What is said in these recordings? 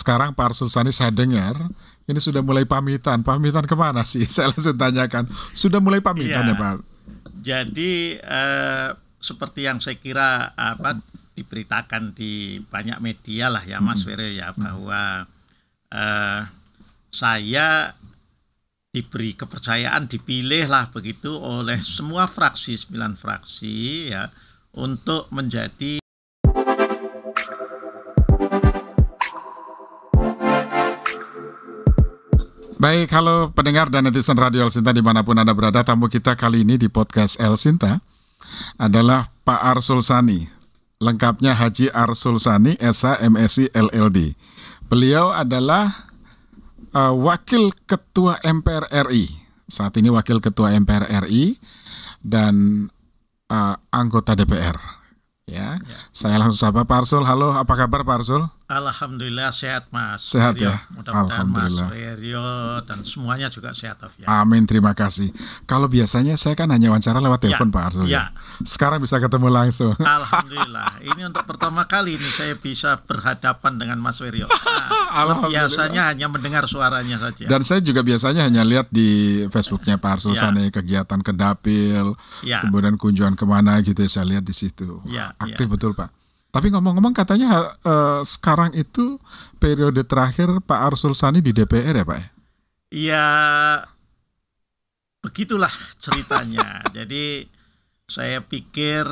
sekarang Pak Arsul Sani saya dengar ini sudah mulai pamitan. Pamitan ke mana sih? Saya langsung tanyakan. Sudah mulai pamitan Iya. ya Pak? Jadi eh, seperti yang saya kira apa diberitakan di banyak media lah ya Mas Vero ya bahwa eh, saya diberi kepercayaan dipilih lah begitu oleh semua fraksi sembilan fraksi ya untuk menjadi Baik, halo pendengar dan netizen Radio El Sinta di mana pun Anda berada, tamu kita kali ini di podcast El Sinta adalah Pak Arsul Sani. Lengkapnya Haji Arsul Sani, SH MSI LLD. Beliau adalah uh, Wakil Ketua MPR RI. Saat ini Wakil Ketua MPR RI dan uh, anggota DPR. Ya, saya langsung sapa Pak Arsul. Halo, apa kabar Pak Arsul? Alhamdulillah sehat Mas Sehat Wiryo. ya? Mudah-mudahan Mas. Wiryo dan semuanya juga sehat ya. Amin, terima kasih. Kalau biasanya saya kan hanya wawancara lewat telepon Ya, Pak Arsul. ya. Sekarang bisa ketemu langsung. Alhamdulillah. Ini untuk pertama kali ini saya bisa berhadapan dengan Mas Wiryo. Nah, Alhamdulillah. biasanya hanya mendengar suaranya saja. Dan saya juga biasanya hanya lihat di Facebooknya Pak Arsul Ya. Sani kegiatan ke dapil, ya, kemudian kunjungan ke mana gitu saya lihat di situ. Ya, Aktif betul Pak. Tapi ngomong-ngomong katanya eh, sekarang itu periode terakhir Pak Arsul Sani di DPR ya Pak? ya? ya begitulah ceritanya. Jadi saya pikir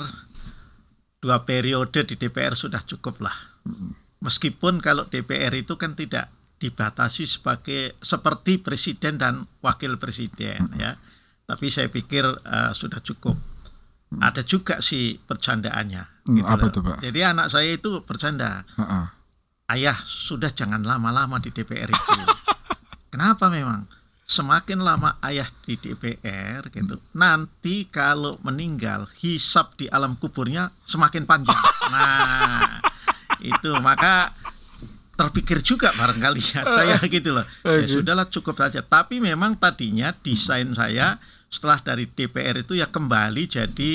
dua periode di DPR sudah cukup lah. Meskipun kalau DPR itu kan tidak dibatasi sebagai seperti presiden dan wakil presiden ya. Tapi saya pikir eh, sudah cukup. Ada juga sih bercandaannya. Hmm, apa loh. tuh, Pak? Jadi anak saya itu bercanda. Heeh. ayah sudah jangan lama-lama di DPR itu. Kenapa memang? Semakin lama ayah di DPR gitu, nanti kalau meninggal hisap di alam kuburnya semakin panjang. Nah, itu maka terpikir juga barangkali ya saya gitu loh. Ya Oke. sudahlah cukup saja. Tapi memang tadinya desain saya setelah dari DPR itu ya kembali jadi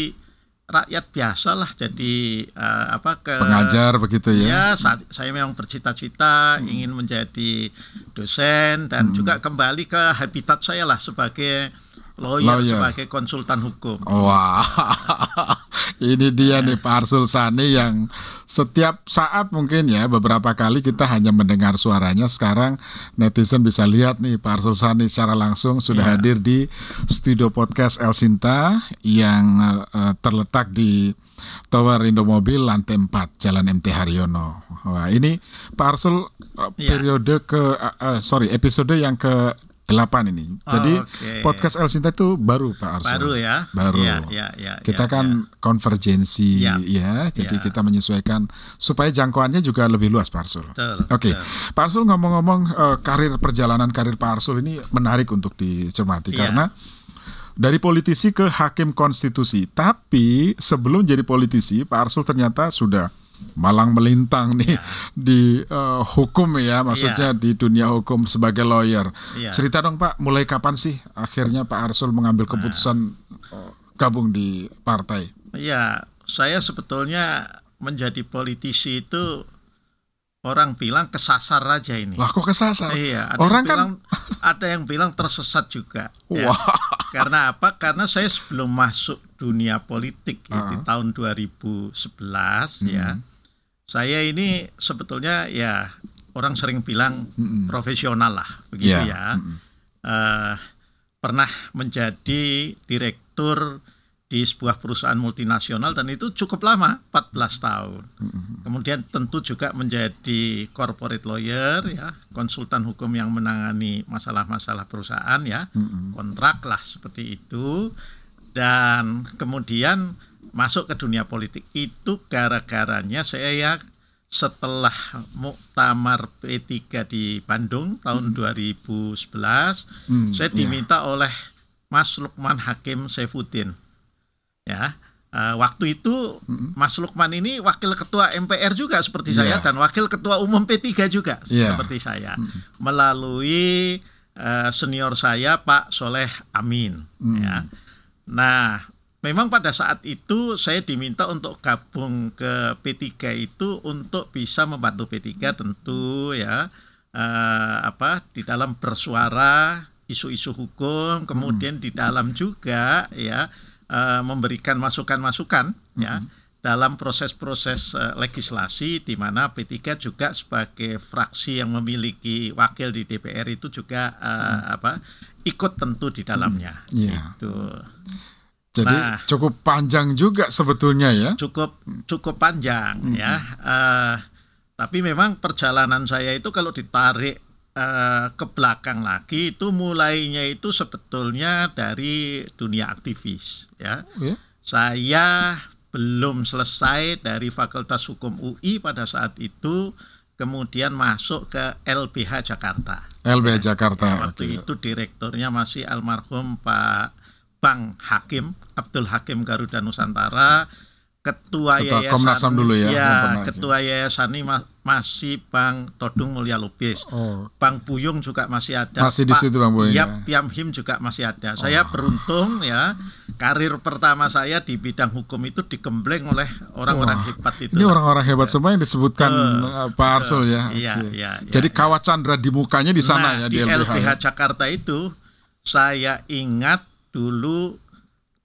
rakyat biasa lah jadi eh, apa ke Pengajar begitu ya? Ya, saat, saya memang bercita-cita ingin menjadi dosen dan juga kembali ke habitat saya lah sebagai lawyer, Lawyer. sebagai konsultan hukum. Wah, ini dia nih Pak Arsul Sani yang setiap saat mungkin ya beberapa kali kita hanya mendengar suaranya. Sekarang netizen bisa lihat nih Pak Arsul Sani secara langsung sudah Ya. hadir di studio podcast El Sinta yang eh, terletak di Tower Indomobil lantai 4 Jalan MT Haryono. Wah, ini Pak Arsul Ya. periode ke eh, eh, sorry episode yang ke 8 ini. Jadi Oke. podcast El Sinta itu baru Pak Arsul. Baru ya. Baru. Ya, ya, ya, Kita ya, kan konvergensi Ya. ya, jadi Ya. kita menyesuaikan supaya jangkauannya juga lebih luas Pak Arsul. Oke, betul. Pak Arsul ngomong-ngomong eh, karir perjalanan karir Pak Arsul ini menarik untuk dicermati Iya. karena dari politisi ke hakim konstitusi. Tapi sebelum jadi politisi, Pak Arsul ternyata sudah malang melintang nih Iya. di eh, hukum ya, maksudnya di dunia hukum sebagai lawyer. Iya. Cerita dong Pak, mulai kapan sih akhirnya Pak Arsul mengambil keputusan eh, gabung di partai? Ya, saya sebetulnya menjadi politisi itu orang bilang kesasar aja ini. Lah kok kesasar? Iya, ada Orang yang kan bilang ada yang bilang tersesat juga. ya. Wah. Karena apa? Karena saya sebelum masuk dunia politik ya, di Ah. tahun 2011 ya. Hmm. Saya ini sebetulnya ya orang sering bilang Mm-mm. profesional lah begitu Iya, ya. mm-mm. Eh, pernah menjadi direktur di sebuah perusahaan multinasional dan itu cukup lama 14 tahun. Mm-mm. Kemudian tentu juga menjadi corporate lawyer ya, konsultan hukum yang menangani masalah-masalah perusahaan ya, Mm-mm. kontrak lah seperti itu. Dan kemudian masuk ke dunia politik itu gara-garanya saya ya setelah muktamar P3 di Bandung tahun 2011 Hmm, saya iya. diminta oleh Mas Lukman Hakim Saifuddin. Ya, eh, waktu itu Mm-mm. Mas Lukman ini wakil ketua MPR juga seperti Iya. saya dan wakil ketua umum P3 juga Iya. seperti saya. Mm-mm. Melalui eh, senior saya Pak Soleh Amin Mm. ya. Nah, memang pada saat itu saya diminta untuk gabung ke P3 itu untuk bisa membantu P3 tentu ya. Eh, apa di dalam bersuara isu-isu hukum, kemudian di dalam juga ya eh, memberikan masukan-masukan ya dalam proses-proses eh, legislasi di mana P3 juga sebagai fraksi yang memiliki wakil di DPR itu juga eh, apa ikut tentu di dalamnya. Iya. Itu Jadi Nah. cukup panjang juga sebetulnya ya. cukup cukup panjang Mm-mm. ya. Eh, tapi memang perjalanan saya itu kalau ditarik eh, ke belakang lagi itu mulainya itu sebetulnya dari dunia aktivis ya. Ya. Saya belum selesai dari Fakultas Hukum UI pada saat itu kemudian masuk ke LBH Jakarta. LBH Ya, Jakarta. waktu oke. itu direkturnya masih almarhum Pak Bang Hakim Abdul Hakim Garuda Nusantara ketua, Ketua yayasan Komnas HAM dulu ya, pernah, ketua yayasan ini ma- masih Bang Todung Mulia Lubis Oh, Bang Buyung juga masih ada Masih di situ, Bang Buyung, Yap ya. Tiamhim juga masih ada saya beruntung ya karir pertama saya di bidang hukum itu digembleng oleh orang-orang Wah, hebat itu ini orang-orang hebat semua yang disebutkan uh, Pak Arsul ya. Iya, Oke. iya, iya, Jadi iya. kawat Chandra di mukanya di sana ya Nah, di, di LBH. LBH ya? Jakarta itu saya ingat dulu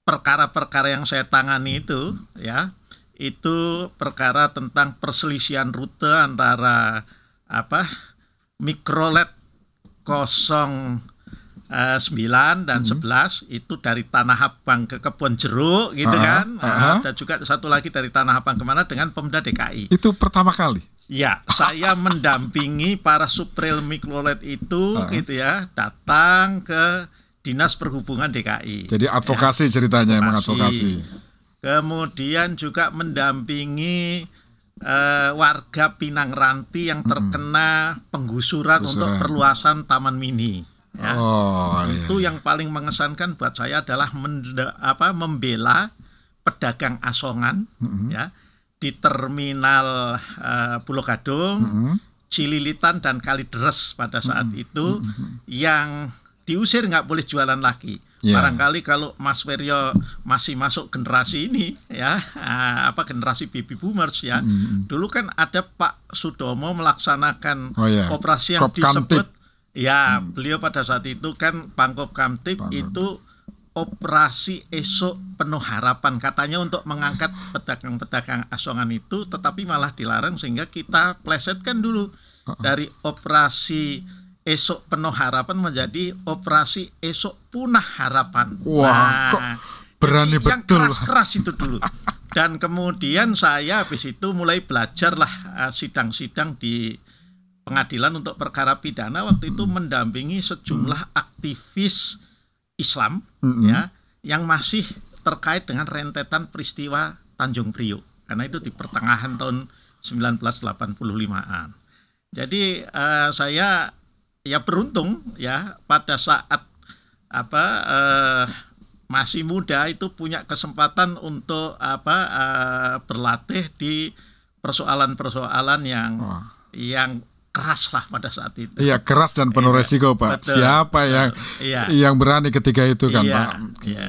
perkara-perkara yang saya tangani itu ya itu perkara tentang perselisihan rute antara apa mikrolet 09 dan 11 itu dari Tanah Abang ke Kebon Jeruk gitu Aha, kan aha. dan juga satu lagi dari Tanah Abang ke mana dengan Pemda DKI Itu pertama kali. Ya, saya mendampingi para supril mikrolet itu Ah. gitu ya, datang ke Dinas Perhubungan DKI. Jadi advokasi ceritanya emang advokasi. advokasi. Kemudian juga mendampingi eh, warga Pinang Ranti yang terkena penggusuran untuk perluasan Taman Mini. Ya. Oh, iya. Itu yang paling mengesankan buat saya adalah menda- apa, membela pedagang asongan Mm-mm. ya di terminal eh, Pulau Gadung, Mm-mm. Cililitan dan Kalideres pada saat itu yang diusir nggak boleh jualan lagi. Ya. Barangkali kalau Mas Weryo masih masuk generasi ini ya ah, apa generasi baby boomers ya. Mm-mm. Dulu kan ada Pak Sudomo melaksanakan Oh, ya. operasi yang Kop Kamtip. disebut ya beliau pada saat itu kan Pangkop Kamtip Pangkop. itu operasi esok penuh harapan katanya untuk mengangkat pedagang-pedagang asongan itu tetapi malah dilarang sehingga kita plesetkan dulu dari operasi esok penuh harapan menjadi operasi esok punah harapan. Wah, kok berani yang betul. keras-keras itu dulu. Dan kemudian saya habis itu mulai belajarlah eh, sidang-sidang di pengadilan untuk perkara pidana waktu itu mendampingi sejumlah aktivis Islam Mm-mm. ya yang masih terkait dengan rentetan peristiwa Tanjung Priok karena itu di pertengahan tahun 1985-an. Jadi eh, saya ya beruntung ya pada saat apa eh, masih muda itu punya kesempatan untuk apa eh, berlatih di persoalan-persoalan yang Wah. yang keras lah pada saat itu. Iya keras dan penuh Iya, resiko Pak. betul, Siapa betul. yang Iya. yang berani ketika itu kan Iya, Pak? iya.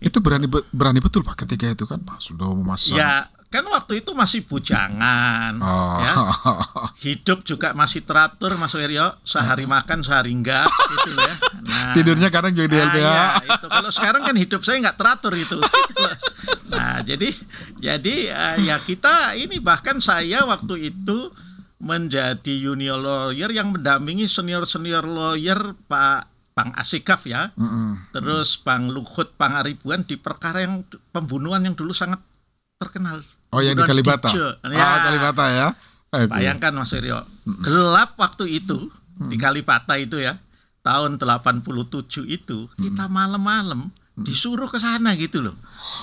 Itu berani be- berani betul Pak ketika itu kan Pak sudah memasang. Ya, kan waktu itu masih bujangan, Oh. ya. Hidup juga masih teratur, Mas Wiryo. Sehari makan, sehari enggak, gitu ya. Nah, Tidurnya kadang juga di nah, iya, itu. Kalau sekarang kan hidup saya nggak teratur itu. nah, jadi, jadi eh, ya kita ini bahkan saya waktu itu menjadi junior lawyer yang mendampingi senior senior lawyer Pak Bang Asikaf ya. Mm-mm. Terus Bang Luhut Pangaribuan di perkara yang pembunuhan yang dulu sangat terkenal. Oh yang di Kalibata. Dice. Ah Ya, Kalibata ya. Oke. Bayangkan Mas Wiryo, gelap waktu itu di Kalibata itu ya. Tahun 87 itu kita malam-malam disuruh ke sana gitu loh.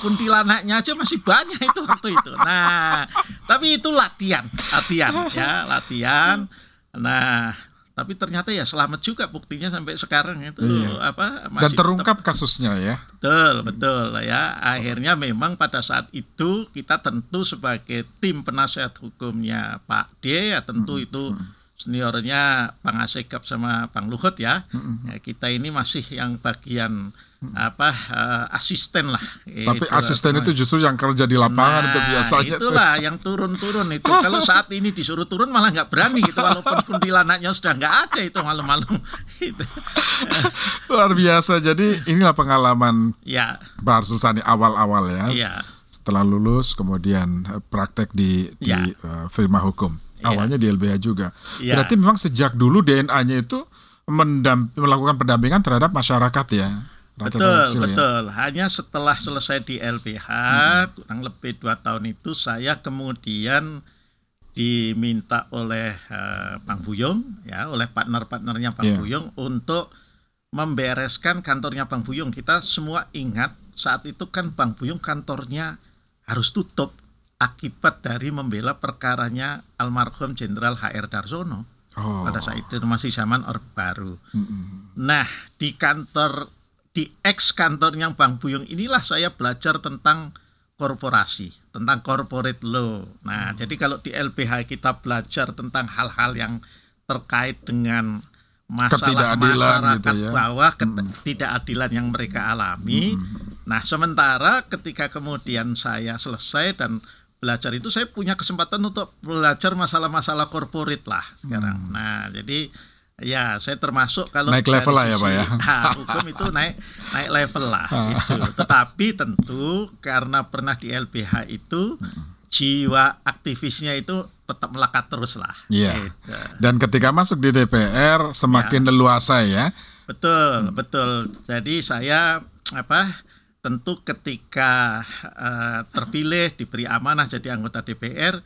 Kuntilanaknya aja masih banyak itu waktu itu. Nah, tapi itu latihan, latihan ya, latihan. Nah, tapi ternyata ya selamat juga buktinya sampai sekarang itu Iya. apa Dan masih terungkap kasusnya ya. Betul, betul ya. Akhirnya memang pada saat itu kita tentu sebagai tim penasehat hukumnya Pak D ya tentu itu seniornya Bang Asekap sama Bang Luhut ya. ya kita ini masih yang bagian apa uh, asisten lah. Tapi itu, asisten itu justru yang kerja di lapangan nah, itu biasanya. Itulah tuh. yang turun-turun itu. Kalau saat ini disuruh turun malah nggak berani gitu, walaupun kuntilanaknya sudah nggak ada itu malam-malam. Gitu. Luar biasa. Jadi inilah pengalaman ya. Bar Susani awal-awal ya. ya. Setelah lulus kemudian eh, praktek di, ya. di uh, firma hukum. Ya. Awalnya di LBH juga. Ya. Berarti memang sejak dulu DNA-nya itu melakukan pendampingan terhadap masyarakat ya betul, ya? betul. Hanya setelah selesai di LBH hmm. kurang lebih dua tahun itu saya kemudian diminta oleh uh, Bang Buyung ya, oleh partner-partnernya Bang yeah. Buyung untuk membereskan kantornya Bang Buyung. Kita semua ingat saat itu kan Bang Buyung kantornya harus tutup akibat dari membela perkaranya almarhum Jenderal HR Darsono. Oh. Pada saat itu masih zaman Orde Baru. Mm -hmm. Nah, di kantor di ex kantornya Bang Buyung inilah saya belajar tentang korporasi, tentang corporate law. Nah, hmm. jadi kalau di LBH kita belajar tentang hal-hal yang terkait dengan masalah masyarakat gitu ya. bawah, ketidakadilan hmm. yang mereka alami. Hmm. Nah, sementara ketika kemudian saya selesai dan belajar itu saya punya kesempatan untuk belajar masalah-masalah korporat lah sekarang. Hmm. Nah, jadi Ya, saya termasuk kalau naik level lah ya, Pak ya. Nah, hukum itu naik naik level lah ah. itu. Tetapi tentu karena pernah di LBH itu jiwa aktivisnya itu tetap melekat terus lah. Iya. Gitu. Dan ketika masuk di DPR semakin ya. leluasa ya. Betul, hmm. betul. Jadi saya apa? Tentu ketika uh, terpilih diberi amanah jadi anggota DPR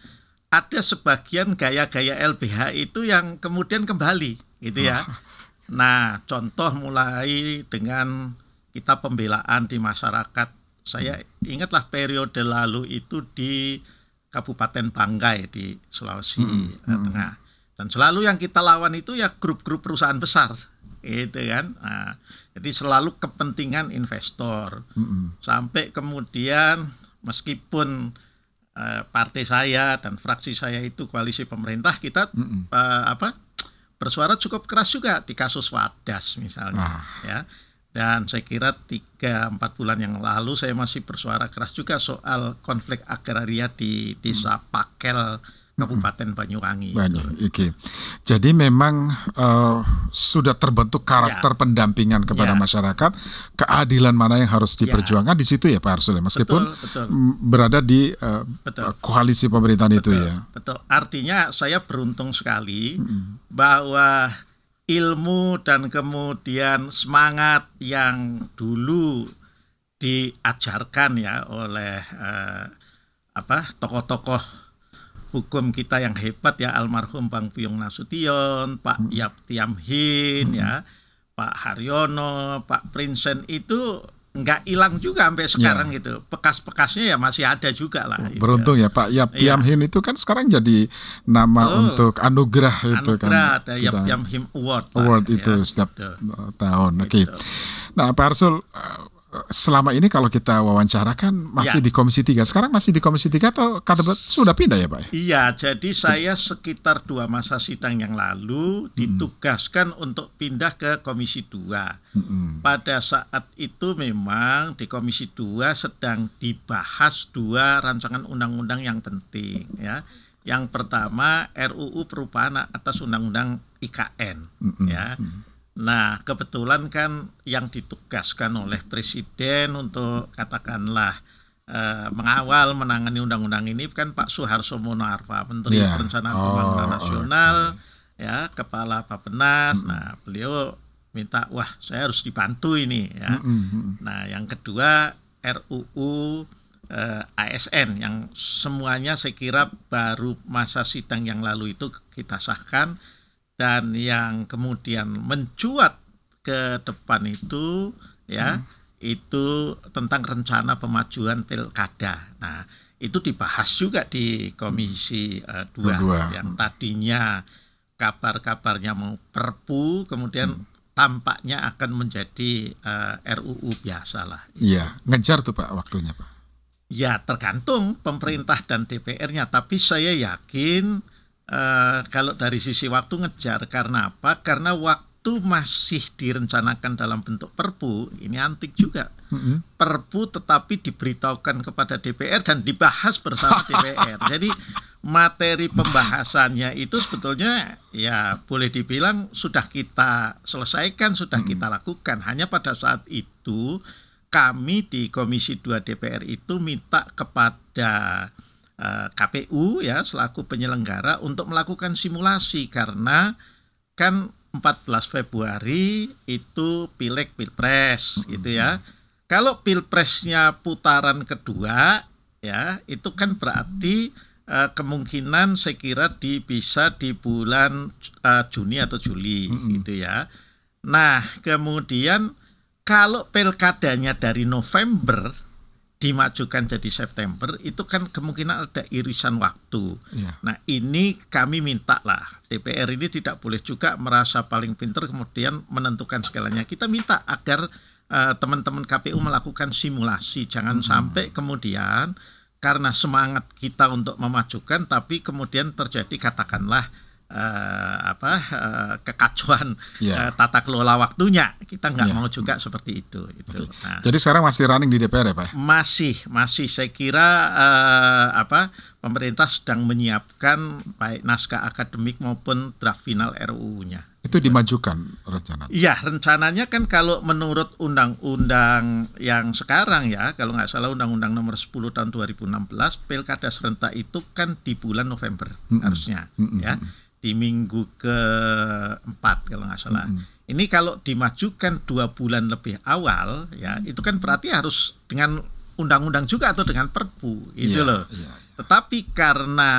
ada sebagian gaya-gaya LBH itu yang kemudian kembali gitu ya. Nah, contoh mulai dengan kita pembelaan di masyarakat. Saya ingatlah periode lalu itu di Kabupaten Banggai di Sulawesi hmm, hmm. Tengah. Dan selalu yang kita lawan itu ya grup-grup perusahaan besar, gitu kan. Nah, jadi selalu kepentingan investor. Hmm. Sampai kemudian meskipun uh, partai saya dan fraksi saya itu koalisi pemerintah, kita hmm. uh, apa? bersuara cukup keras juga di kasus Wadas misalnya ah. ya dan saya kira tiga empat bulan yang lalu saya masih bersuara keras juga soal konflik agraria di desa hmm. Pakel Kabupaten Banyuwangi. Banyak, oke. Okay. Jadi memang uh, sudah terbentuk karakter ya. pendampingan kepada ya. masyarakat, keadilan mana yang harus ya. diperjuangkan ya. di situ ya Pak Arsul, ya? meskipun betul, betul. berada di uh, betul. koalisi pemerintahan betul, itu ya. Betul. Artinya saya beruntung sekali hmm. bahwa ilmu dan kemudian semangat yang dulu diajarkan ya oleh uh, apa tokoh-tokoh hukum kita yang hebat ya almarhum Bang Puyung Nasution, Pak hmm. Yap Tiamhin hmm. ya, Pak Haryono, Pak Prinsen itu nggak hilang juga sampai ya. sekarang ya. gitu. Bekas-bekasnya ya masih ada juga lah. Gitu. Beruntung ya Pak Yap ya. Itu kan sekarang jadi nama oh, untuk anugerah itu kan. Anugerah ada Yap Tiamhin Award. Award Pak, itu ya, setiap betul. tahun. Oke. Okay. Nah Pak Arsul selama ini kalau kita wawancara kan masih ya. di Komisi 3. Sekarang masih di Komisi 3 atau kata sudah pindah ya Pak? Iya, jadi saya sekitar dua masa sidang yang lalu ditugaskan hmm. untuk pindah ke Komisi 2. Hmm. Pada saat itu memang di Komisi 2 sedang dibahas dua rancangan undang-undang yang penting ya. Yang pertama RUU perubahan atas undang-undang IKN hmm. ya. Hmm Nah, kebetulan kan yang ditugaskan oleh presiden untuk katakanlah eh, mengawal menangani undang-undang ini kan Pak Soeharto Monarfa, Menteri yeah. Perencanaan oh, Pembangunan Nasional, okay. ya, Kepala Bappenas. Mm -hmm. Nah, beliau minta, wah, saya harus dibantu ini, ya. Mm -hmm. Nah, yang kedua RUU eh, ASN yang semuanya saya kira baru masa sidang yang lalu itu kita sahkan dan yang kemudian mencuat ke depan itu ya hmm. itu tentang rencana pemajuan pilkada. Nah, itu dibahas juga di Komisi uh, dua yang tadinya kabar-kabarnya mau Perpu kemudian hmm. tampaknya akan menjadi uh, eh, RUU biasa lah. Iya, ngejar tuh Pak waktunya Pak. Ya tergantung pemerintah dan DPR-nya, tapi saya yakin uh, kalau dari sisi waktu ngejar karena apa? Karena waktu masih direncanakan dalam bentuk perpu, ini antik juga. Mm-hmm. Perpu tetapi diberitahukan kepada DPR dan dibahas bersama DPR. Jadi materi pembahasannya itu sebetulnya ya boleh dibilang sudah kita selesaikan, sudah kita lakukan. Hanya pada saat itu kami di Komisi 2 DPR itu minta kepada eh, KPU ya selaku penyelenggara untuk melakukan simulasi karena kan 14 Februari itu pileg pilpres gitu ya. Kalau pilpresnya putaran kedua ya itu kan berarti uh, kemungkinan saya kira di bisa di bulan uh, Juni atau Juli mm -hmm. gitu ya. Nah, kemudian kalau pilkadanya dari November dimajukan jadi September itu kan kemungkinan ada irisan waktu. Ya. Nah ini kami minta lah DPR ini tidak boleh juga merasa paling pinter kemudian menentukan segalanya. Kita minta agar uh, teman-teman KPU melakukan simulasi, jangan hmm. sampai kemudian karena semangat kita untuk memajukan tapi kemudian terjadi katakanlah uh, apa uh, kekacauan yeah. uh, tata kelola waktunya kita nggak yeah. mau juga seperti itu. itu. Okay. Nah, Jadi sekarang masih running di DPR ya Pak? Masih masih saya kira uh, apa pemerintah sedang menyiapkan baik naskah akademik maupun draft final RUU-nya. Itu dimajukan rencana? Iya, rencananya kan kalau menurut undang-undang yang sekarang ya, kalau nggak salah undang-undang nomor 10 tahun 2016, pilkada serentak itu kan di bulan November mm -hmm. harusnya, mm -hmm. ya di minggu keempat kalau nggak salah. Mm -hmm. Ini kalau dimajukan dua bulan lebih awal, ya itu kan berarti harus dengan undang-undang juga atau dengan perpu, itu yeah, loh. Yeah, yeah. Tetapi karena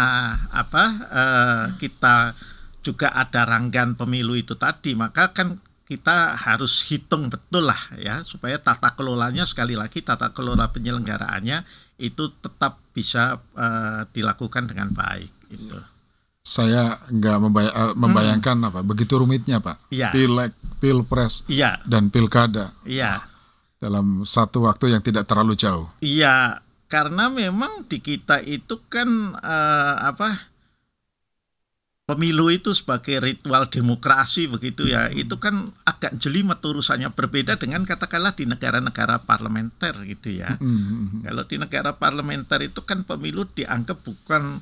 apa uh, kita juga ada ranggan pemilu itu tadi, maka kan kita harus hitung betul lah ya supaya tata kelolanya sekali lagi tata kelola penyelenggaraannya itu tetap bisa uh, dilakukan dengan baik. Itu. Saya nggak membay eh, membayangkan hmm. apa begitu rumitnya pak ya. pilek pilpres ya. dan pilkada ya. dalam satu waktu yang tidak terlalu jauh iya karena memang di kita itu kan uh, apa pemilu itu sebagai ritual demokrasi begitu ya hmm. itu kan agak jelimet urusannya berbeda dengan katakanlah di negara-negara parlementer gitu ya hmm. hmm, hmm. kalau di negara parlementer itu kan pemilu dianggap bukan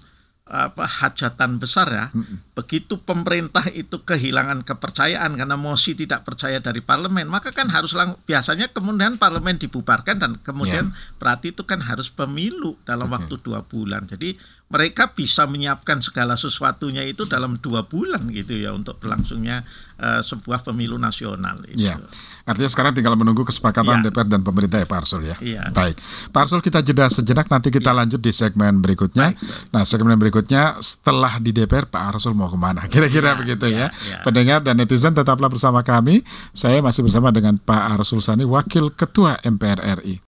apa hajatan besar ya. Mm-mm. Begitu pemerintah itu kehilangan kepercayaan karena mosi tidak percaya dari parlemen, maka kan harus lang- biasanya kemudian parlemen dibubarkan dan kemudian yeah. berarti itu kan harus pemilu dalam okay. waktu dua bulan. Jadi mereka bisa menyiapkan segala sesuatunya itu dalam dua bulan gitu ya untuk berlangsungnya uh, sebuah pemilu nasional. Itu. Ya. Artinya sekarang tinggal menunggu kesepakatan ya. DPR dan pemerintah ya Pak Arsul ya. ya. Baik, Pak Arsul kita jeda sejenak nanti kita ya. lanjut di segmen berikutnya. Baik, baik. Nah segmen berikutnya setelah di DPR Pak Arsul mau ke mana? Kira-kira ya, begitu ya. ya. ya. Pendengar dan netizen tetaplah bersama kami. Saya masih bersama dengan Pak Arsul Sani, Wakil Ketua MPR RI.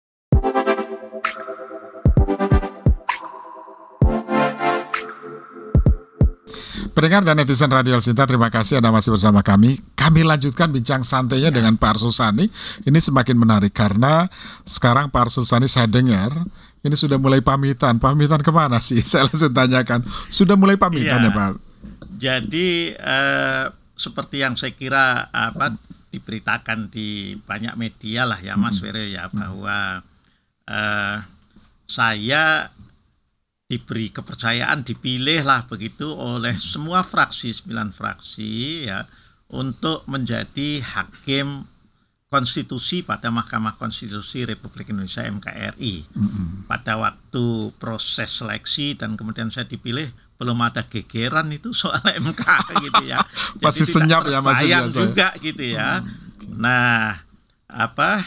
Pendengar dan netizen Radio Sinta, terima kasih Anda masih bersama kami. Kami lanjutkan bincang santainya ya. dengan Pak Arsul Sani. Ini semakin menarik karena sekarang Pak Arsul Sani saya dengar ini sudah mulai pamitan. Pamitan ke mana sih? Saya langsung tanyakan. Sudah mulai pamitan ya, ya Pak? Jadi eh, seperti yang saya kira apa diberitakan di banyak media lah ya Mas hmm. ya bahwa eh, saya diberi kepercayaan dipilih lah begitu oleh semua fraksi sembilan fraksi ya untuk menjadi hakim konstitusi pada Mahkamah Konstitusi Republik Indonesia MKRI. Mm-hmm. Pada waktu proses seleksi dan kemudian saya dipilih belum ada gegeran itu soal MK gitu ya. Masih senyap ya masih biasa. juga gitu ya. Mm-hmm. Nah, apa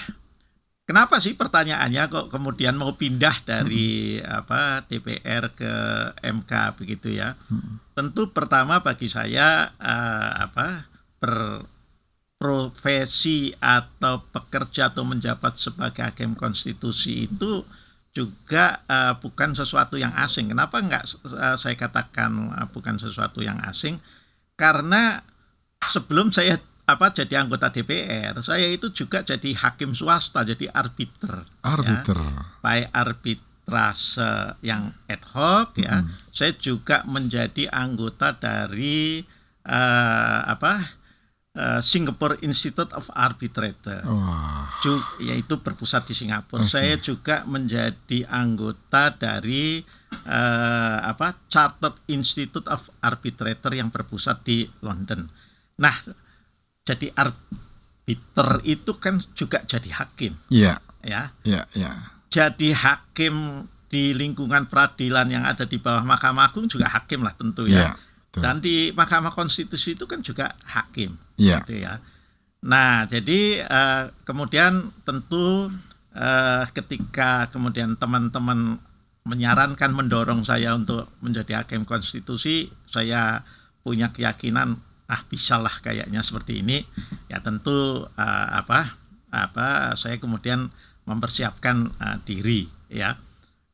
Kenapa sih pertanyaannya kok kemudian mau pindah dari hmm. apa DPR ke MK begitu ya? Hmm. Tentu pertama bagi saya uh, apa berprofesi atau pekerja atau menjabat sebagai hakim konstitusi itu juga uh, bukan sesuatu yang asing. Kenapa enggak uh, saya katakan uh, bukan sesuatu yang asing? Karena sebelum saya apa jadi anggota DPR, saya itu juga jadi hakim swasta, jadi arbiter. Arbiter. Ya. Baik arbiter arbitrase yang ad hoc ya. Saya juga menjadi anggota dari uh, apa uh, Singapore Institute of Arbitrator, Wah. Ju- yaitu berpusat di Singapura. Oke. Saya juga menjadi anggota dari uh, apa Chartered Institute of Arbitrator yang berpusat di London. Nah, jadi arbiter itu kan juga jadi hakim, Iya, ya. iya, iya. Jadi hakim di lingkungan peradilan yang ada di bawah Mahkamah Agung juga hakim lah tentu Iya, ya. Betul. Dan di Mahkamah Konstitusi itu kan juga hakim, Iya. gitu ya. Nah, jadi eh, kemudian tentu eh, ketika kemudian teman-teman menyarankan mendorong saya untuk menjadi hakim konstitusi, saya punya keyakinan ah bisalah kayaknya seperti ini. Ya tentu eh, apa apa saya kemudian mempersiapkan eh, diri ya.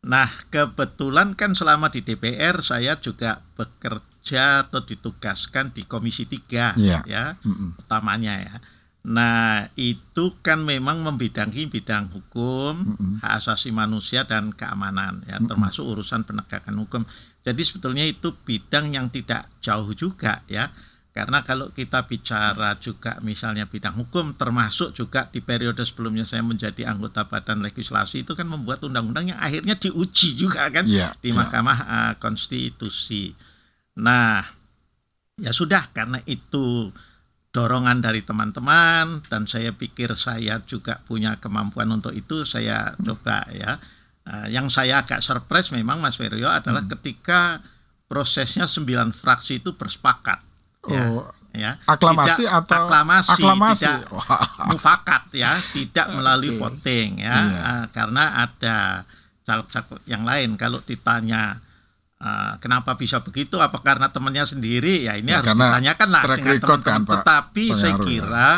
Nah, kebetulan kan selama di DPR saya juga bekerja atau ditugaskan di Komisi 3 Iya. ya Mm-mm. utamanya ya. Nah, itu kan memang membidangi bidang hukum, Mm-mm. hak asasi manusia dan keamanan ya, termasuk urusan penegakan hukum. Jadi sebetulnya itu bidang yang tidak jauh juga ya. Karena kalau kita bicara juga misalnya bidang hukum termasuk juga di periode sebelumnya saya menjadi anggota badan legislasi itu kan membuat undang-undang yang akhirnya diuji juga kan Iya, di iya. Mahkamah eh, Konstitusi. Nah, ya sudah karena itu dorongan dari teman-teman dan saya pikir saya juga punya kemampuan untuk itu saya coba ya. Eh, yang saya agak surprise memang Mas Feryo adalah ketika prosesnya sembilan fraksi itu bersepakat ya, Oh, ya. aklamasi Tidak atau aklamasi, aklamasi? tidak mufakat ya, tidak melalui Oke. voting ya, Iya. eh, karena ada caleg-caleg yang lain. Kalau ditanya eh, kenapa bisa begitu, apa karena temannya sendiri, ya ini Ya, harus ditanyakan lah dengan teman-teman. kan, Pak. Tetapi saya Pengaruh, ya. kira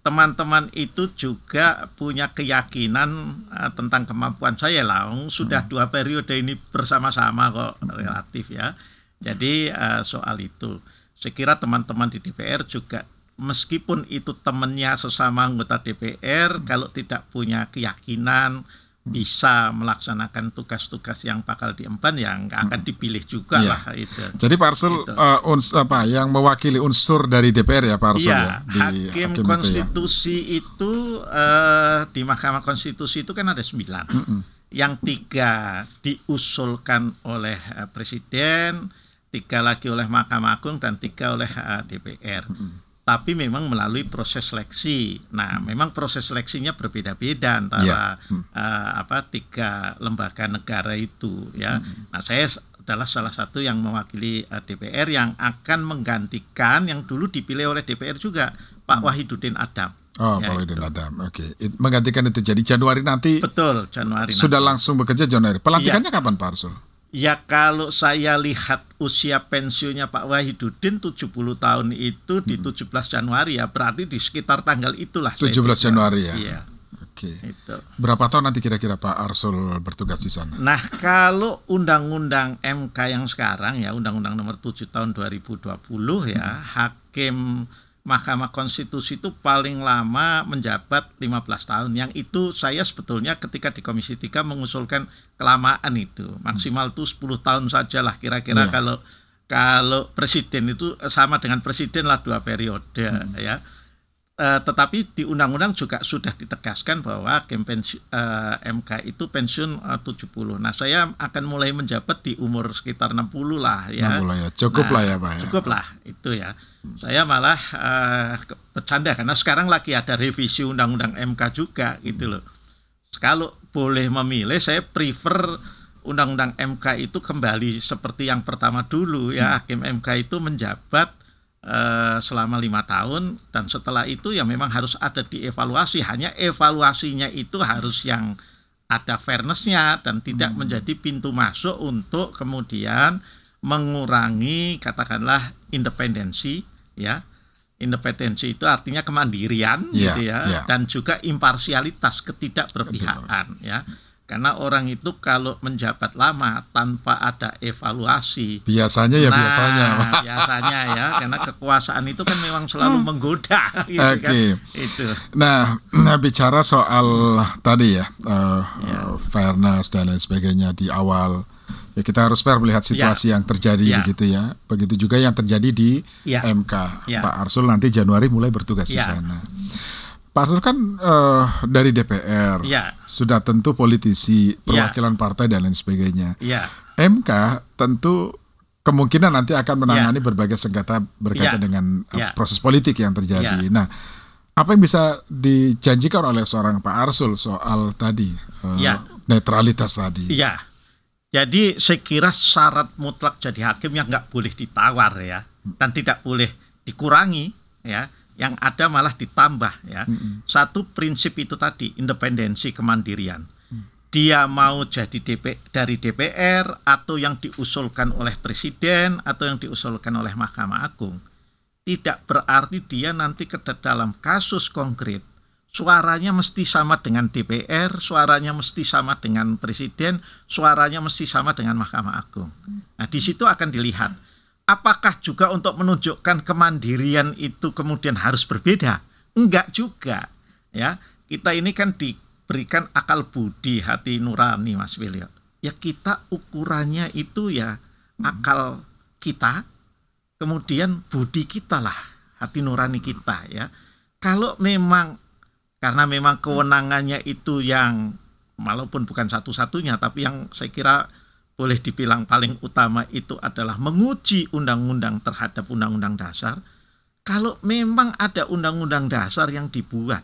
teman-teman itu juga punya keyakinan eh, tentang kemampuan saya lah. Sudah Hmm. dua periode ini bersama-sama kok relatif ya. Jadi eh, soal itu, saya kira teman-teman di DPR juga meskipun itu temannya sesama anggota DPR, kalau tidak punya keyakinan bisa melaksanakan tugas-tugas yang bakal diemban, ya nggak akan dipilih juga Iya. lah itu. Jadi Pak Arsul Gitu. eh, uns- apa yang mewakili unsur dari DPR ya Pak Arsul Iya, ya di hakim itu ya. konstitusi itu eh, di Mahkamah Konstitusi itu kan ada sembilan. Mm-mm. Yang tiga diusulkan oleh eh, Presiden, tiga lagi oleh Mahkamah Agung dan tiga oleh eh, DPR. Tapi memang melalui proses seleksi. Nah, memang proses seleksinya berbeda-beda antara Iya. Hmm. eh, apa tiga lembaga negara itu ya. Nah, saya adalah salah satu yang mewakili eh, DPR yang akan menggantikan yang dulu dipilih oleh DPR juga Pak Wahidudin Adam. Oh, Ya, Pak itu. Adam. Oke. It- Menggantikan itu jadi Januari nanti Betul, Januari sudah nanti. langsung bekerja Januari. Pelantikannya kapan Pak Arsul? Ya kalau saya lihat usia pensiunnya Pak Wahidudin 70 tahun itu di 17 Januari ya berarti di sekitar tanggal itulah. saya 17 pikir. Januari ya. Iya, Oke. itu. Berapa tahun nanti kira-kira Pak Arsul bertugas di sana? Nah, kalau undang-undang MK yang sekarang ya, undang-undang nomor 7 tahun 2020 ya, hakim Mahkamah Konstitusi itu paling lama menjabat 15 tahun. Yang itu saya sebetulnya ketika di Komisi 3 mengusulkan kelamaan itu. Maksimal itu 10 tahun saja lah kira-kira Iya. kalau kalau presiden itu sama dengan presiden lah dua periode ya. Eh, tetapi di undang-undang juga sudah ditegaskan bahwa hakim pensi- eh, MK itu pensiun eh, 70. Nah, saya akan mulai menjabat di umur sekitar 60 lah ya. 60 ya. Cukup Nah, lah ya Pak ya. Cukup lah itu ya. Saya malah eh, ke- bercanda karena sekarang lagi ada revisi undang-undang MK juga gitu loh. Kalau boleh memilih, saya prefer undang-undang MK itu kembali seperti yang pertama dulu ya. Hakim MK itu menjabat eh, selama lima tahun dan setelah itu ya memang harus ada dievaluasi. Hanya evaluasinya itu harus yang ada fairnessnya dan tidak menjadi pintu masuk untuk kemudian mengurangi katakanlah independensi ya independensi itu artinya kemandirian Iya, gitu ya iya. dan juga imparsialitas ketidakberpihakan ya Karena orang itu kalau menjabat lama tanpa ada evaluasi. Biasanya ya nah, biasanya. biasanya ya, karena kekuasaan itu kan memang selalu Hmm. menggoda. Gitu Oke. kan. Itu. Nah, nah, bicara soal tadi ya, eh, Ya. eh, fairness dan lain sebagainya di awal, ya kita harus fair melihat situasi yang terjadi Ya. begitu ya. Begitu juga yang terjadi di Ya. MK. Ya. Pak Arsul nanti Januari mulai bertugas di Ya. sana. Pak Arsul kan eh, dari DPR, Ya. sudah tentu politisi, perwakilan partai dan lain sebagainya. Ya. MK tentu kemungkinan nanti akan menangani berbagai sengketa berkaitan Ya. dengan uh, Ya. proses politik yang terjadi. Ya. Nah, apa yang bisa dijanjikan oleh seorang Pak Arsul soal tadi uh, Ya. netralitas tadi? Iya. Jadi saya kira syarat mutlak jadi hakim yang nggak boleh ditawar ya dan tidak boleh dikurangi ya. Yang ada malah ditambah ya. Mm-mm. Satu prinsip itu tadi independensi kemandirian. Dia mau jadi DP, dari DPR atau yang diusulkan oleh presiden atau yang diusulkan oleh Mahkamah Agung. Tidak berarti dia nanti ke dalam kasus konkret suaranya mesti sama dengan DPR, suaranya mesti sama dengan presiden, suaranya mesti sama dengan Mahkamah Agung. Nah, di situ akan dilihat apakah juga untuk menunjukkan kemandirian itu kemudian harus berbeda? Enggak juga, ya. Kita ini kan diberikan akal budi, hati nurani, Mas William. Ya kita ukurannya itu ya akal kita, kemudian budi kita lah, hati nurani kita ya. Kalau memang karena memang kewenangannya itu yang walaupun bukan satu-satunya tapi yang saya kira boleh dibilang paling utama itu adalah menguji undang-undang terhadap undang-undang dasar. Kalau memang ada undang-undang dasar yang dibuat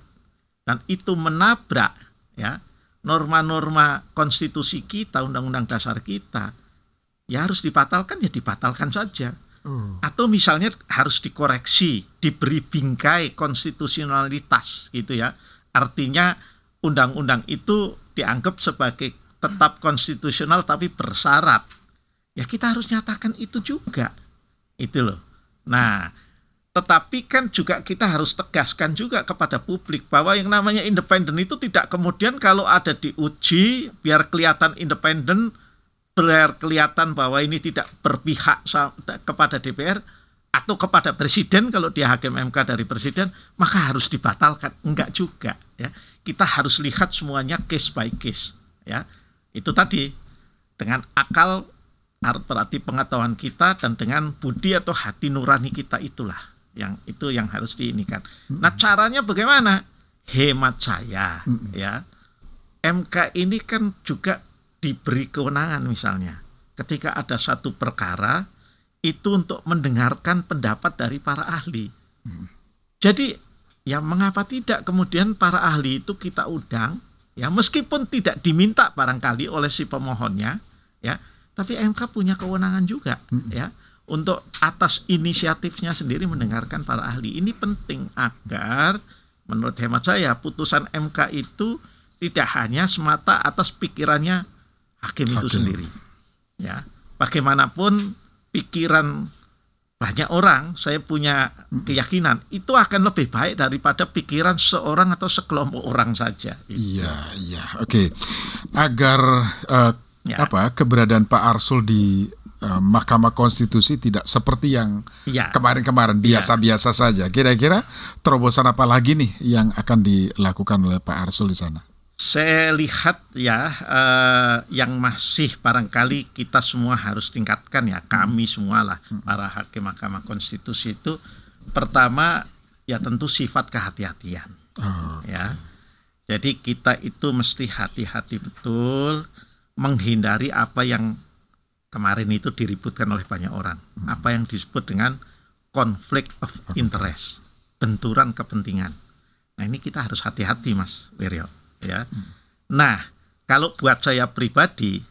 dan itu menabrak ya norma-norma konstitusi kita, undang-undang dasar kita, ya harus dibatalkan ya dibatalkan saja. Oh. Atau misalnya harus dikoreksi, diberi bingkai konstitusionalitas gitu ya. Artinya undang-undang itu dianggap sebagai tetap konstitusional tapi bersyarat. Ya kita harus nyatakan itu juga. Itu loh. Nah, tetapi kan juga kita harus tegaskan juga kepada publik bahwa yang namanya independen itu tidak kemudian kalau ada diuji biar kelihatan independen, biar kelihatan bahwa ini tidak berpihak kepada DPR atau kepada presiden kalau dia hakim MK dari presiden maka harus dibatalkan enggak juga ya kita harus lihat semuanya case by case ya itu tadi dengan akal ar- berarti pengetahuan kita dan dengan budi atau hati nurani kita itulah yang itu yang harus diinikan. Nah caranya bagaimana? Hemat saya ya MK ini kan juga diberi kewenangan misalnya ketika ada satu perkara itu untuk mendengarkan pendapat dari para ahli. Jadi ya mengapa tidak kemudian para ahli itu kita undang ya meskipun tidak diminta barangkali oleh si pemohonnya ya tapi MK punya kewenangan juga Mm-mm. ya untuk atas inisiatifnya sendiri mendengarkan para ahli ini penting agar menurut hemat saya putusan MK itu tidak hanya semata atas pikirannya hakim itu Hakim. sendiri ya bagaimanapun pikiran banyak orang saya punya keyakinan itu akan lebih baik daripada pikiran seorang atau sekelompok orang saja Iya, iya. Oke. Agar eh, Ya. apa keberadaan Pak Arsul di eh, Mahkamah Konstitusi tidak seperti yang ya kemarin-kemarin Iya. biasa-biasa saja. Kira-kira terobosan apa lagi nih yang akan dilakukan oleh Pak Arsul di sana? Saya lihat ya eh, yang masih barangkali kita semua harus tingkatkan ya kami semua lah para hakim Mahkamah Konstitusi itu. Pertama ya tentu sifat kehati-hatian. Oh, ya. Jadi kita itu mesti hati-hati betul menghindari apa yang kemarin itu diributkan oleh banyak orang. Apa yang disebut dengan conflict of interest, benturan kepentingan. Nah, ini kita harus hati-hati Mas Wiryo, ya. Nah, kalau buat saya pribadi,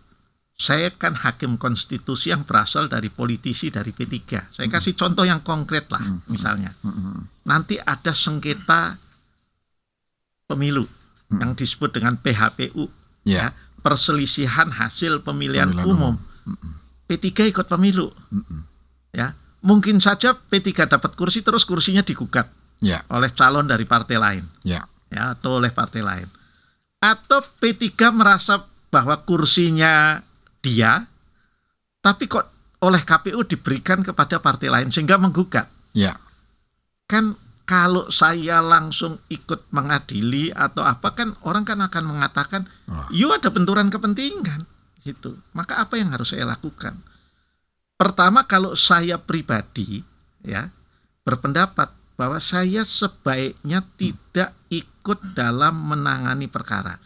saya kan hakim konstitusi yang berasal dari politisi dari P3. Saya kasih contoh yang konkret lah, Hmm. misalnya mm-mm. nanti ada sengketa pemilu Hmm. yang disebut dengan PHPU Ya. perselisihan hasil pemilihan, Pemilihan umum. Mm-mm. P3 ikut pemilu ya. Mungkin saja P3 dapat kursi terus kursinya digugat Ya, oleh calon dari partai lain ya. ya atau oleh partai lain. Atau P3 merasa bahwa kursinya dia, tapi kok oleh KPU diberikan kepada partai lain sehingga menggugat. Ya. Kan kalau saya langsung ikut mengadili atau apa kan orang kan akan mengatakan. "You ada benturan kepentingan." gitu. Maka apa yang harus saya lakukan? Pertama kalau saya pribadi ya berpendapat bahwa saya sebaiknya tidak ikut dalam menangani perkara.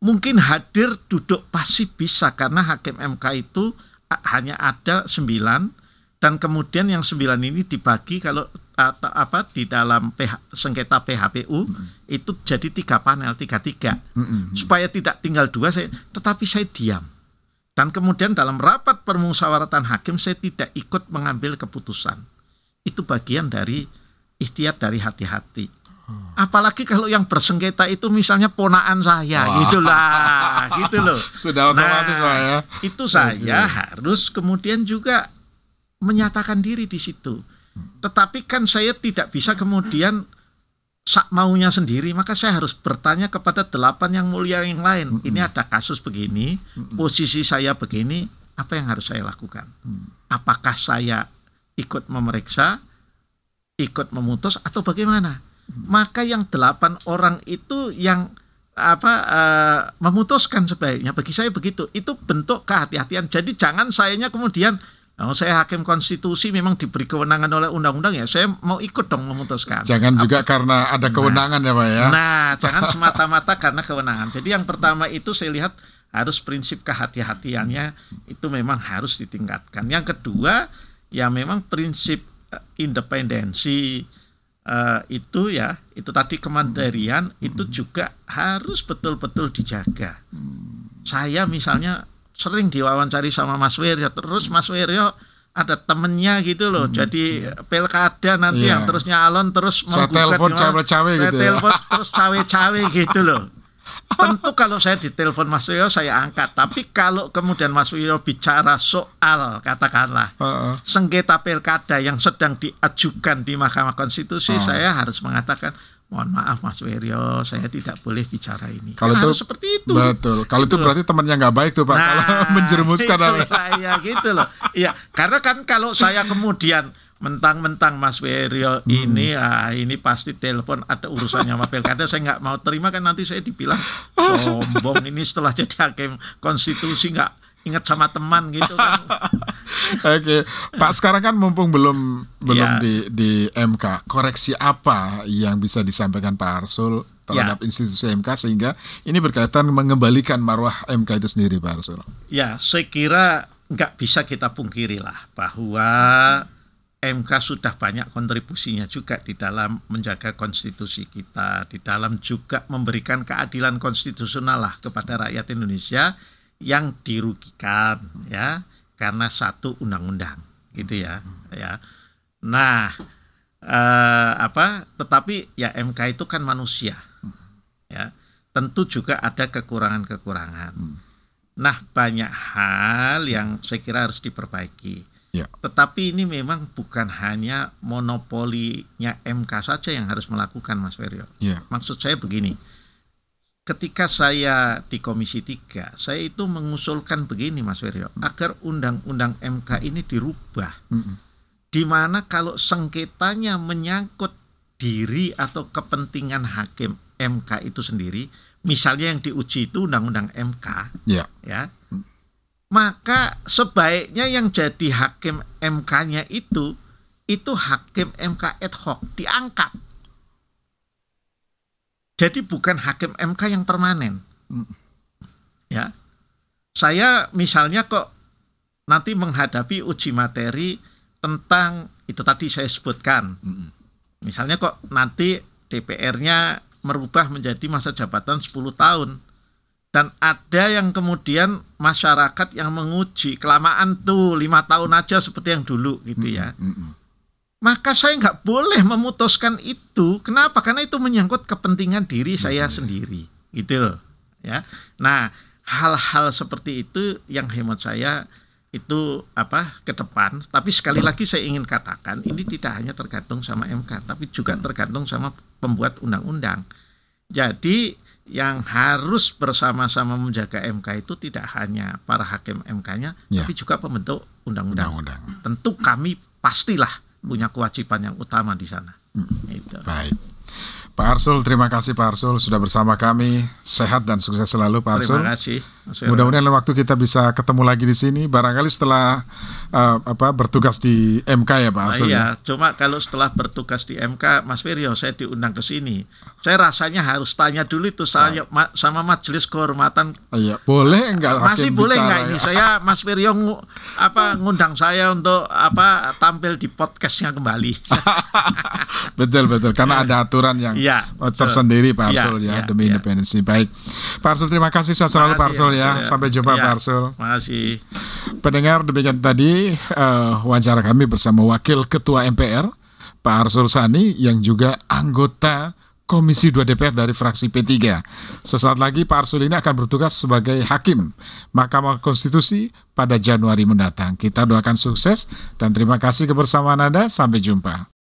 Mungkin hadir duduk pasif bisa karena hakim MK itu hanya ada sembilan dan kemudian yang sembilan ini dibagi kalau atau apa di dalam PH, sengketa PHPU itu jadi tiga panel tiga tiga Mm-mm. supaya tidak tinggal dua saya tetapi saya diam dan kemudian dalam rapat permusyawaratan hakim saya tidak ikut mengambil keputusan itu bagian dari ikhtiar dari hati-hati apalagi kalau yang bersengketa itu misalnya ponaan saya Wah. gitulah gitu loh Sudah otomatis Nah, Pak ya. itu saya harus kemudian juga menyatakan diri di situ. Tetapi kan saya tidak bisa kemudian sak maunya sendiri, maka saya harus bertanya kepada delapan yang mulia yang lain. Ini ada kasus begini, posisi saya begini, apa yang harus saya lakukan? Apakah saya ikut memeriksa, ikut memutus atau bagaimana? Maka yang delapan orang itu yang apa eh, memutuskan sebaiknya bagi saya begitu itu bentuk kehati-hatian jadi jangan sayanya kemudian oh, saya hakim konstitusi memang diberi kewenangan oleh undang-undang ya saya mau ikut dong memutuskan Jangan juga karena ada kewenangan ya Pak ya. Nah, jangan semata-mata karena kewenangan. Jadi yang pertama itu saya lihat harus prinsip kehati-hatiannya itu memang harus ditingkatkan. Yang kedua ya memang prinsip independensi eh, itu ya itu tadi kemandirian itu juga harus betul-betul dijaga. Saya misalnya sering diwawancari sama Mas Wiryo terus Mas Wiryo ada temennya gitu loh jadi pilkada nanti Iya. yang terus nyalon terus Saya telepon cawe-cawe Saya gitu ya. telepon terus cawe-cawe gitu loh. Tentu kalau saya ditelepon Mas Wiryo saya angkat. Tapi kalau kemudian Mas Wiryo bicara soal katakanlah Heeh. sengketa pilkada yang sedang diajukan di Mahkamah Konstitusi, Oh. saya harus mengatakan mohon maaf Mas Wiryo, saya tidak boleh bicara ini. Kalau itu- harus seperti itu. Betul. Kalau itu Gitu berarti temannya nggak baik tuh Pak. kalau menjerumuskan itu apa? ya, ya gitu loh. Iya, karena kan kalau saya kemudian mentang-mentang Mas Wiryo Hmm. ini ah, ini pasti telepon ada urusannya sama pilkada saya nggak mau terima kan nanti saya dibilang sombong ini setelah jadi hakim konstitusi nggak ingat sama teman gitu kan Oke, Pak sekarang kan mumpung belum belum Ya. di di MK, koreksi apa yang bisa disampaikan Pak Arsul terhadap Ya. institusi MK sehingga ini berkaitan mengembalikan marwah MK itu sendiri Pak Arsul. ya saya kira nggak bisa kita pungkiri lah bahwa MK sudah banyak kontribusinya juga di dalam menjaga konstitusi kita, di dalam juga memberikan keadilan konstitusional lah kepada rakyat Indonesia yang dirugikan ya karena satu undang-undang gitu ya ya. Nah, eh, apa? Tetapi ya MK itu kan manusia ya. Tentu juga ada kekurangan-kekurangan. Nah, banyak hal yang saya kira harus diperbaiki. Ya. Tetapi ini memang bukan hanya monopolinya MK saja yang harus melakukan Mas Feryo. Iya. Maksud saya begini. Ketika saya di Komisi 3, saya itu mengusulkan begini Mas Feryo, agar undang-undang MK ini dirubah. Mm-mm. Di mana kalau sengketanya menyangkut diri atau kepentingan hakim MK itu sendiri, misalnya yang diuji itu undang-undang MK, Iya. ya maka sebaiknya yang jadi hakim MK-nya itu itu hakim MK ad hoc diangkat. Jadi bukan hakim MK yang permanen. Ya. Saya misalnya kok nanti menghadapi uji materi tentang itu tadi saya sebutkan. Misalnya kok nanti DPR-nya merubah menjadi masa jabatan 10 tahun. Dan ada yang kemudian masyarakat yang menguji kelamaan tuh lima tahun aja seperti yang dulu gitu ya. Mm-mm. Maka saya nggak boleh memutuskan itu. Kenapa? Karena itu menyangkut kepentingan diri saya sendiri. sendiri, gitu loh. Ya. Nah, hal-hal seperti itu yang hemat saya itu apa ke depan. Tapi sekali lagi saya ingin katakan ini tidak hanya tergantung sama MK, tapi juga tergantung sama pembuat undang-undang. Jadi yang harus bersama-sama menjaga MK itu tidak hanya para hakim MK-nya, Ya. tapi juga pembentuk undang-undang. Tentu kami pastilah punya kewajiban yang utama di sana. Itu. Baik. Pak Arsul, terima kasih Pak Arsul sudah bersama kami. Sehat dan sukses selalu Pak Arsul. Terima kasih. Mudah-mudahan waktu kita bisa ketemu lagi di sini. Barangkali setelah eh, apa bertugas di MK ya Pak Nah, Arsul. iya, ya? cuma kalau setelah bertugas di MK, Mas Firyo, saya diundang ke sini. Saya rasanya harus tanya dulu itu saya ma- sama Majelis Kehormatan Iya, boleh enggak masih hakim boleh bicara nggak ini ya? saya Mas Firyo ngu- apa ngundang saya untuk apa tampil di podcastnya kembali. betul betul karena ada aturan yang Betul. tersendiri Pak Iya, Arsul ya iya, demi iya. independensi. Baik, Pak Arsul terima kasih sehat selalu Pak Arsul ya. Mas. Sampai jumpa Iya. Pak Arsul. Makasih. Pendengar demikian tadi eh, wawancara kami bersama Wakil Ketua MPR Pak Arsul Sani yang juga anggota Komisi 2 DPR dari fraksi P3. Sesaat lagi Pak Arsul ini akan bertugas sebagai hakim Mahkamah Konstitusi pada Januari mendatang. Kita doakan sukses dan terima kasih kebersamaan Anda. Sampai jumpa.